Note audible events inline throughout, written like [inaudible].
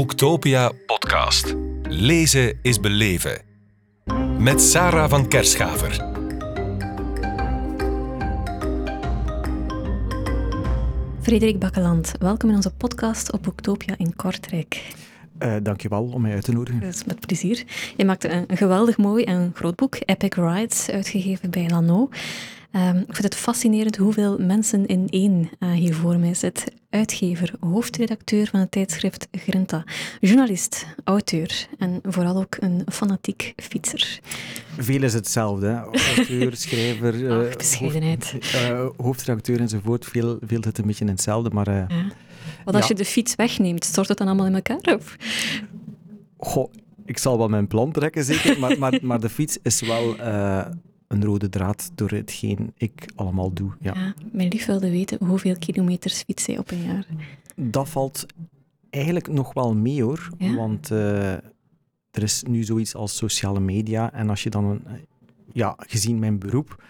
Boektopia podcast. Lezen is beleven. Met Sarah van Kerschaver. Frederik Bakkeland, welkom in onze podcast op Boektopia in Kortrijk. Uh, dankjewel om mij uit te nodigen. Dat is met plezier. Je maakte een, een geweldig mooi en groot boek, Epic Rides, uitgegeven bij Lano. Um, ik vind het fascinerend hoeveel mensen in één uh, hier voor mij zit. Uitgever, hoofdredacteur van het tijdschrift Grinta, journalist, auteur en vooral ook een fanatiek fietser. Veel is hetzelfde. Hè? Auteur, [laughs] schrijver, uh, bescheidenheid. Hoofd, uh, hoofdredacteur enzovoort. Veel, veel zit een beetje in hetzelfde. Maar, ja. Want als ja. je de fiets wegneemt, stort het dan allemaal in elkaar? Of? Goh, ik zal wel mijn plan trekken, zeker. maar, maar, maar de fiets is wel een rode draad door hetgeen ik allemaal doe. Ja. ja mijn lief wilde weten hoeveel kilometers fiets hij op een jaar. Dat valt eigenlijk nog wel mee hoor. Want uh, er is nu zoiets als sociale media. En als je dan, een, ja, gezien mijn beroep,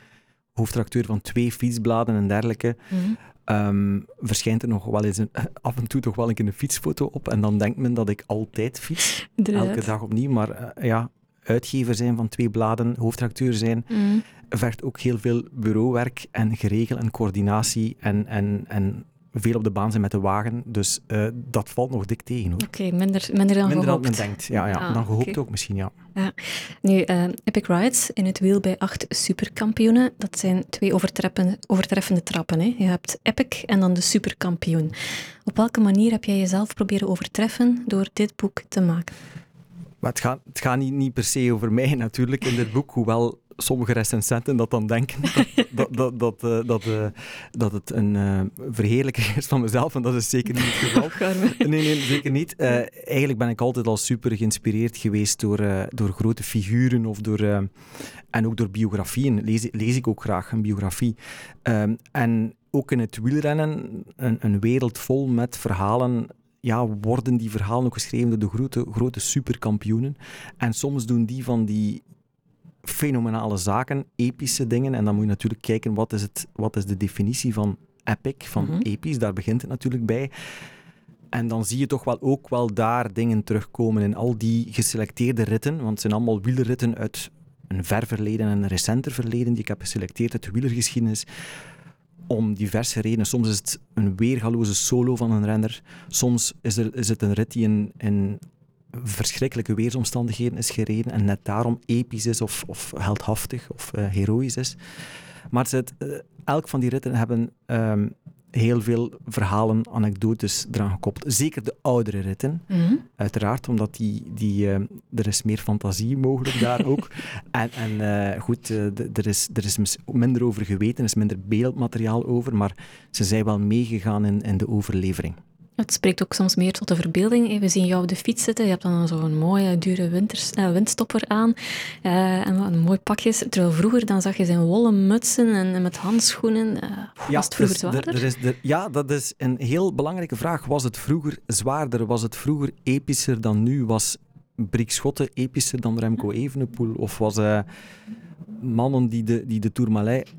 hoofdredacteur van twee fietsbladen en dergelijke, mm um, verschijnt er nog wel eens een, [laughs] af en toe toch wel een keer een fietsfoto op. En dan denkt men dat ik altijd fiets, elke dag opnieuw. Maar uh, ja, uitgever zijn van twee bladen, hoofdredacteur zijn, mm. vergt ook heel veel bureauwerk en geregel en coördinatie en, en, en veel op de baan zijn met de wagen. Dus uh, dat valt nog dik tegen. Oké, okay, minder, minder dan minder gehoopt. dan men denkt. Ja, ja. Ah, dan gehoopt okay. ook misschien, ja. ja. Nu, uh, Epic Rides in het wiel bij acht superkampioenen. Dat zijn twee overtreffende, overtreffende trappen. Hè. Je hebt Epic en dan de superkampioen. Op welke manier heb jij jezelf proberen overtreffen door dit boek te maken? Maar het gaat, het gaat niet, niet per se over mij [laughs] natuurlijk in dit boek, hoewel sommige recensenten dat dan denken, dat, [laughs] dat, dat, dat, dat, uh, dat het een uh, verheerlijking is van mezelf, en dat is zeker niet het geval. [laughs] Nee, nee, zeker niet. Uh, eigenlijk ben ik altijd al super geïnspireerd geweest door, door grote figuren of door, en ook door biografieën. Lees, lees ik ook graag een biografie. Ehm, en ook in het wielrennen, een, een wereld vol met verhalen ja, worden die verhalen ook geschreven door de grote, grote superkampioenen. En soms doen die van die fenomenale zaken, epische dingen. En dan moet je natuurlijk kijken, wat is, het, wat is de definitie van epic, van mm episch? Daar begint het natuurlijk bij. En dan zie je toch wel ook wel daar dingen terugkomen in al die geselecteerde ritten. Want het zijn allemaal wielerritten uit een ver verleden en een recenter verleden die ik heb geselecteerd uit de wielergeschiedenis om diverse redenen. Soms is het een weergaloze solo van een renner. Soms is, er, is het een rit die in, in verschrikkelijke weersomstandigheden is gereden en net daarom episch is of, of heldhaftig of uh, heroïs is. Maar het, uh, elk van die ritten hebben um, heel veel verhalen, anekdotes eraan gekoppeld. Zeker de oudere ritten, mm -hmm. uiteraard, omdat die, die, uh, er is meer fantasie mogelijk daar ook. [laughs] En, en uh, goed, uh, er, is, er is minder over geweten, er is minder beeldmateriaal over, maar ze zijn wel meegegaan in, in de overlevering. Het spreekt ook soms meer tot de verbeelding. We zien jou op de fiets zitten. Je hebt dan zo'n mooie, dure winters, uh, windstopper aan. Uh, en een mooi pakje. Terwijl vroeger dan zag je zijn wollen mutsen en, en met handschoenen. Uh, ja, was het vroeger dus zwaarder? Er, er is, er, ja, dat is een heel belangrijke vraag. Was het vroeger zwaarder? Was het vroeger epischer dan nu? Was Brik Schotten epischer dan Remco Evenepoel? Of was mannen die de, die de Tourmalet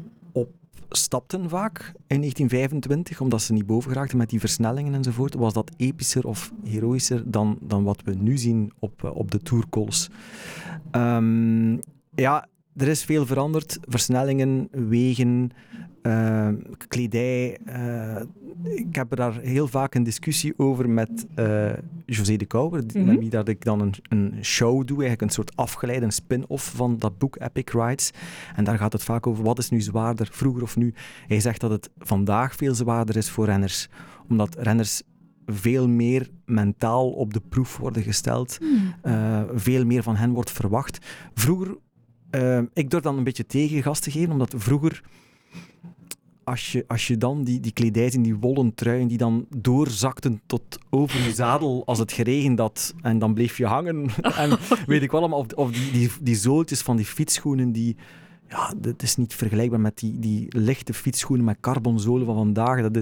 stapten vaak in 1925, omdat ze niet boven geraakten met die versnellingen enzovoort, was dat epischer of heroïscher dan, dan wat we nu zien op, eh, op de tourcalls. Um, ja, er is veel veranderd. Versnellingen, wegen, uh, kledij. Uh, ik heb er daar heel vaak een discussie over met uh, José de Kouwer, mm -hmm. met wie dat ik dan een, een show doe, eigenlijk een soort afgeleide, een spin-off van dat boek Epic Rides. En daar gaat het vaak over, wat is nu zwaarder, vroeger of nu? Hij zegt dat het vandaag veel zwaarder is voor renners, omdat renners veel meer mentaal op de proef worden gesteld. Mm. Uh, veel meer van hen wordt verwacht. Vroeger, uh, ik durf dan een beetje tegengas te geven, omdat vroeger als je, als je dan die, die kledij in die wollen truien die dan doorzakten tot over je zadel als het geregend had en dan bleef je hangen. [laughs] en weet ik wel allemaal, of, of die, die, die zooltjes van die fietsschoenen die... Ja, dat is niet vergelijkbaar met die, die lichte fietsschoenen met carbonzolen van vandaag. Dat,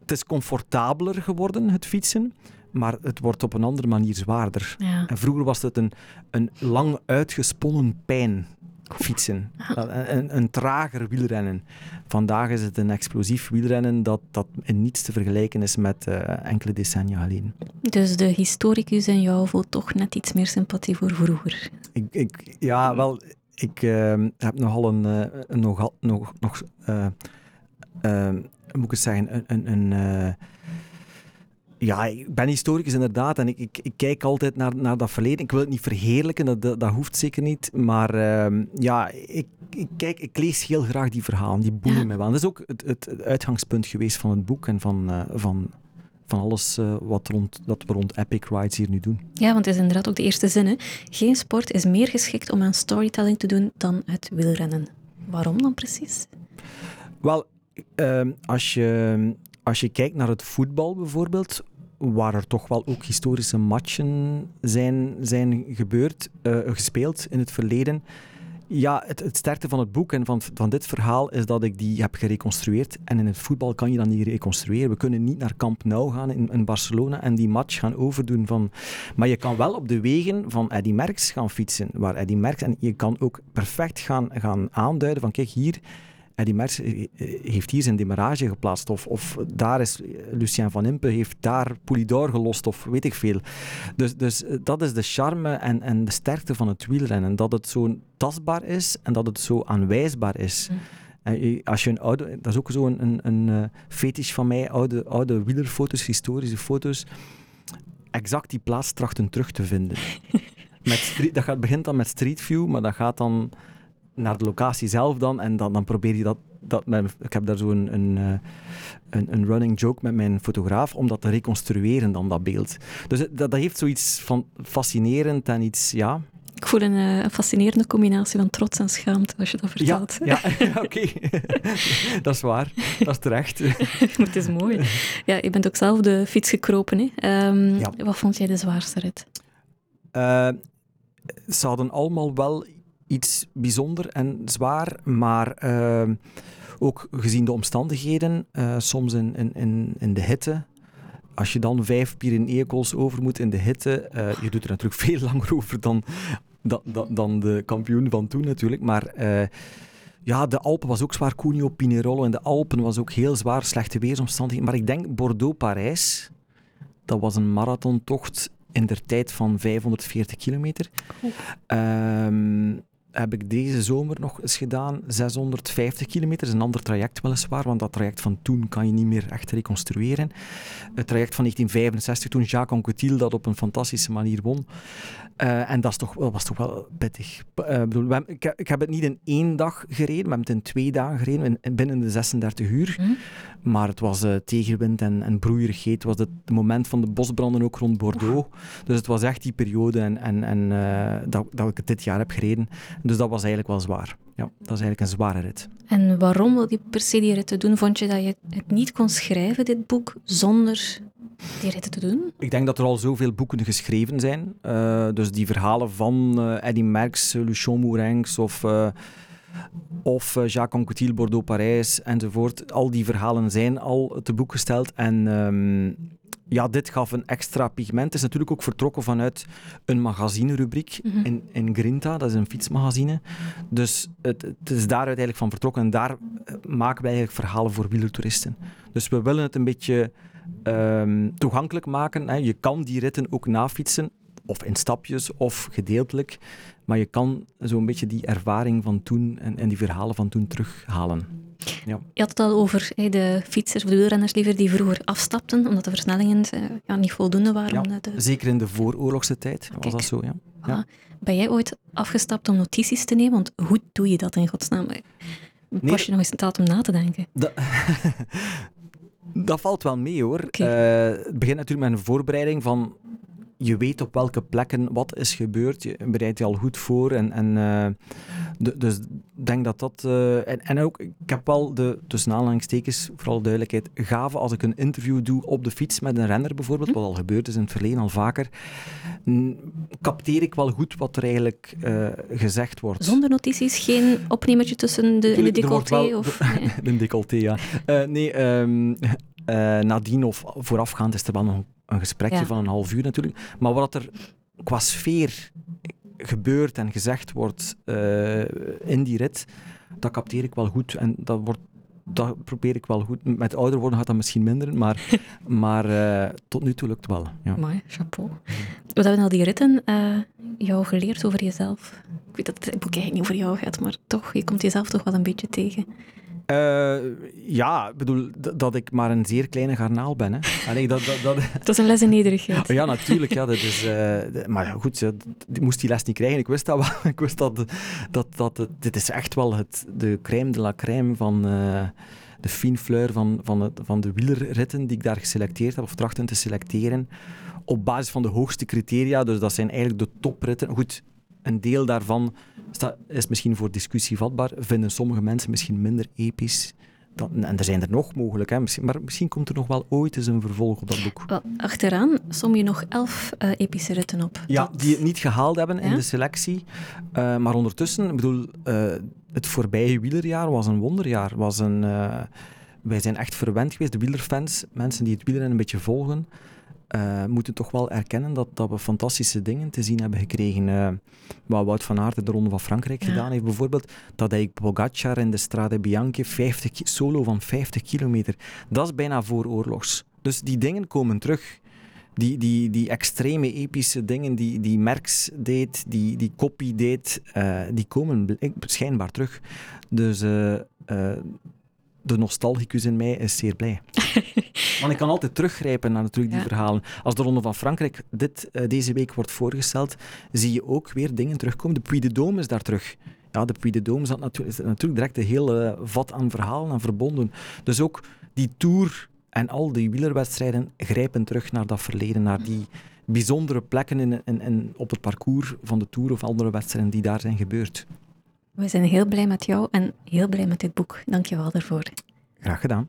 het is comfortabeler geworden, het fietsen, maar het wordt op een andere manier zwaarder. Ja. En vroeger was het een, een lang uitgesponnen pijn fietsen. Een, een, trager wielrennen. Vandaag is het een explosief wielrennen dat, dat in niets te vergelijken is met uh, enkele decennia geleden. Dus de historicus in jou voelt toch net iets meer sympathie voor vroeger? Ik, ik ja, wel, ik uh, heb nogal een, uh, een nogal, nog, nog uh, moet ik het zeggen, een, een, een ja, ik ben historicus inderdaad en ik, ik, ik, kijk altijd naar, naar dat verleden. Ik wil het niet verheerlijken, dat, dat, hoeft zeker niet. Maar uh, ja, ik, ik, kijk, ik lees heel graag die verhalen, die boeien ja. me wel. Dat is ook het, het, uitgangspunt geweest van het boek en van, uh, van, van alles uh, wat rond, dat we rond Epic Rides hier nu doen. Ja, want het is inderdaad ook de eerste zin. Hè. Geen sport is meer geschikt om aan storytelling te doen dan het wielrennen. Waarom dan precies? Wel, ehm, als je, als je kijkt naar het voetbal bijvoorbeeld, waar er toch wel ook historische matchen zijn, zijn gebeurd, uh, gespeeld in het verleden. Ja, het, het sterkte van het boek en van, van dit verhaal is dat ik die heb gereconstrueerd. En in het voetbal kan je dat niet reconstrueren. We kunnen niet naar Camp Nou gaan in, in Barcelona en die match gaan overdoen. Van... Maar je kan wel op de wegen van Eddy Merckx gaan fietsen. Waar Eddy Merckx, en je kan ook perfect gaan, gaan aanduiden van kijk hier Eddy Merckx eh, eh, heeft hier zijn demarage geplaatst. Of, of daar is Lucien van Impe, heeft daar Poulidor gelost. Of weet ik veel. Dus, dus eh, dat is de charme en, en de sterkte van het wielrennen. Dat het zo tastbaar is en dat het zo aanwijsbaar is. Mm. Als je een oude, dat is ook zo'n een, een, een fetish van mij, oude, oude wielerfoto's, historische foto's. Exact die plaats trachten terug te vinden. [laughs] Met dat gaat, begint dan met Street View, maar dat gaat dan naar de locatie zelf dan. En dan, dan probeer je dat. dat met, ik heb daar zo een, een, eh, een, een, running joke met mijn fotograaf om dat te reconstrueren, dan dat beeld. Dus dat, dat heeft zoiets van fascinerend en iets, ja. Ik voel een, eh, een fascinerende combinatie van trots en schaamte als je dat vertelt. Ja, ja, [laughs] [laughs] oké. [laughs] dat is waar. Dat is terecht. het is mooi. Ja, je bent ook zelf de fiets gekropen. Hè? Um, ja. Wat vond jij de zwaarste rit? Uh, ze hadden allemaal wel iets bijzonder en zwaar, maar ehm, ook gezien de omstandigheden, uh, soms in, in, in de hitte. Als je dan vijf Pyreneeënkools over moet in de hitte, uh, je doet er natuurlijk [laughs] veel langer over dan, dan, dan de kampioen van toen natuurlijk, maar... Uh, ja, de Alpen was ook zwaar, Cuneo, Pinerolo en de Alpen was ook heel zwaar, slechte weersomstandigheden. Maar ik denk Bordeaux-Parijs, dat was een marathontocht in der tijd van 540 kilometer. Um, heb ik deze zomer nog eens gedaan. 650 kilometer, een ander traject weliswaar, want dat traject van toen kan je niet meer echt reconstrueren. Het traject van 1965, toen Jacques Anquetil dat op een fantastische manier won. Uh, en dat, is toch, was toch wel pittig. Uh, bedoel, we, ik, ik, heb het niet in één dag gereden, we hebben het in twee dagen gereden, in, binnen de 36 uur. Mm. Maar het was uh, tegenwind en, en broeierigheid. Het was het moment van de bosbranden ook rond Bordeaux. Dus het was echt die periode en, en, en dat, dat ik het dit jaar heb gereden. Dus dat was eigenlijk wel zwaar. Ja, dat is eigenlijk een zware rit. En waarom wil je per se die ritten doen? Vond je dat je het niet kon schrijven, dit boek, zonder die ritten te doen? Ik denk dat er al zoveel boeken geschreven zijn. Uh, dus die verhalen van uh, Eddy Merckx, Lucien Mourenx of... Uh, of Jacques Anquetil, Bordeaux, Parijs enzovoort. Al die verhalen zijn al te boek gesteld. En um, ja, dit gaf een extra pigment. Het is natuurlijk ook vertrokken vanuit een magazinerubriek mm -hmm. in, in Grinta, dat is een fietsmagazine. Dus het, het, is daaruit eigenlijk van vertrokken en daar eh, maken wij eigenlijk verhalen voor wielertoeristen. Dus we willen het een beetje um, toegankelijk maken. Hè. Je kan die ritten ook nafietsen, of in stapjes of gedeeltelijk. Maar je kan zo'n beetje die ervaring van toen en, en die verhalen van toen terughalen. Ja. Je had het al over de fietsers of de wielrenners liever die vroeger afstapten, omdat de versnellingen eh, ja, niet voldoende waren. Ja, de... Zeker in de vooroorlogse tijd was dat zo, ja. ja. Ben jij ooit afgestapt om notities te nemen? Want hoe doe je dat in godsnaam? Pas je nog eens een taal om na te denken? Dat, [laughs] dat valt wel mee hoor. Okay. Uh, eh, het begint natuurlijk met een voorbereiding van je weet op welke plekken wat is gebeurd. Je bereidt je al goed voor. En, en, uh, de, dus ik denk dat dat... Uh, en, en ook, ik heb wel de, tussen aanhalingstekens, vooral duidelijkheid, gave als ik een interview doe op de fiets met een renner bijvoorbeeld, hm? wat al gebeurd is in het verleden al vaker, capteer ik wel goed wat er eigenlijk uh, gezegd wordt. Zonder notities? Geen opnemertje tussen de, in de decolleté? Wel, of, [laughs] nee. de decolleté, ja. nee, um, nadien of voorafgaand is er wel nog een gesprekje van een half uur natuurlijk. Maar wat er qua sfeer gebeurt en gezegd wordt eh, in die rit, dat capteer ik wel goed. En dat, wordt, dat probeer ik wel goed. Met ouder worden gaat dat misschien minder, maar, [laughs] maar uh, tot nu toe lukt het wel. Ja. Mooi, chapeau. Wat hebben al die ritten uh, jou geleerd over jezelf? Ik weet dat het boek eigenlijk niet over jou gaat, maar toch, je komt jezelf toch wel een beetje tegen. Uh, ja, ik bedoel dat ik maar een zeer kleine garnaal ben. Hè. Allee, dat, dat, dat... [laughs] dat is een les in nederigheid. Ja, natuurlijk. Ja, dat is, uh, maar goed, ik moest die les niet krijgen. Ik wist dat wel. [laughs] Ik wist dat, dat, dat, dit is echt wel het, de crème de la crème van... Uh, de fine fleur van, van, het, van de wielerritten die ik daar geselecteerd heb, of trachten te selecteren, op basis van de hoogste criteria. Dus dat zijn eigenlijk de topritten. Goed, een deel daarvan is misschien voor discussie vatbaar. Vinden sommige mensen misschien minder episch. Dan, en er zijn er nog mogelijk, hè. Misschien, maar misschien komt er nog wel ooit eens een vervolg op dat boek. Wel, achteraan som je nog elf uh, epische ritten op. Ja, die het niet gehaald hebben in de selectie. Uh, maar ondertussen, ik bedoel, uh, het voorbije wielerjaar was een wonderjaar. Was een, wij zijn echt verwend geweest, de wielerfans, mensen die het wielrennen een beetje volgen uh, moeten toch wel erkennen dat, dat we fantastische dingen te zien hebben gekregen. Uh, wat Wout van Aert de Ronde van Frankrijk gedaan heeft bijvoorbeeld, dat hij Pogacar in de Strade Bianche 50, solo van 50 kilometer, dat is bijna vooroorlogs. Dus die dingen komen terug. Die, die, die extreme epische dingen die, die Merckx deed, die, die Copy deed, uh, die komen schijnbaar terug. Dus de nostalgicus in mij is zeer blij. [laughs] Want ik kan altijd teruggrijpen naar natuurlijk die verhalen. Als de Ronde van Frankrijk dit, uh, deze week wordt voorgesteld, zie je ook weer dingen terugkomen. De Puy de Dôme is daar terug. Ja, de Puy de Dôme is natuurlijk, is natuurlijk direct een heel vat aan verhalen en verbonden. Dus ook die Tour en al die wielerwedstrijden grijpen terug naar dat verleden, naar die bijzondere plekken in, in, in, op het parcours van de Tour of andere wedstrijden die daar zijn gebeurd. We zijn heel blij met jou en heel blij met dit boek. Dank je wel daarvoor. Graag gedaan.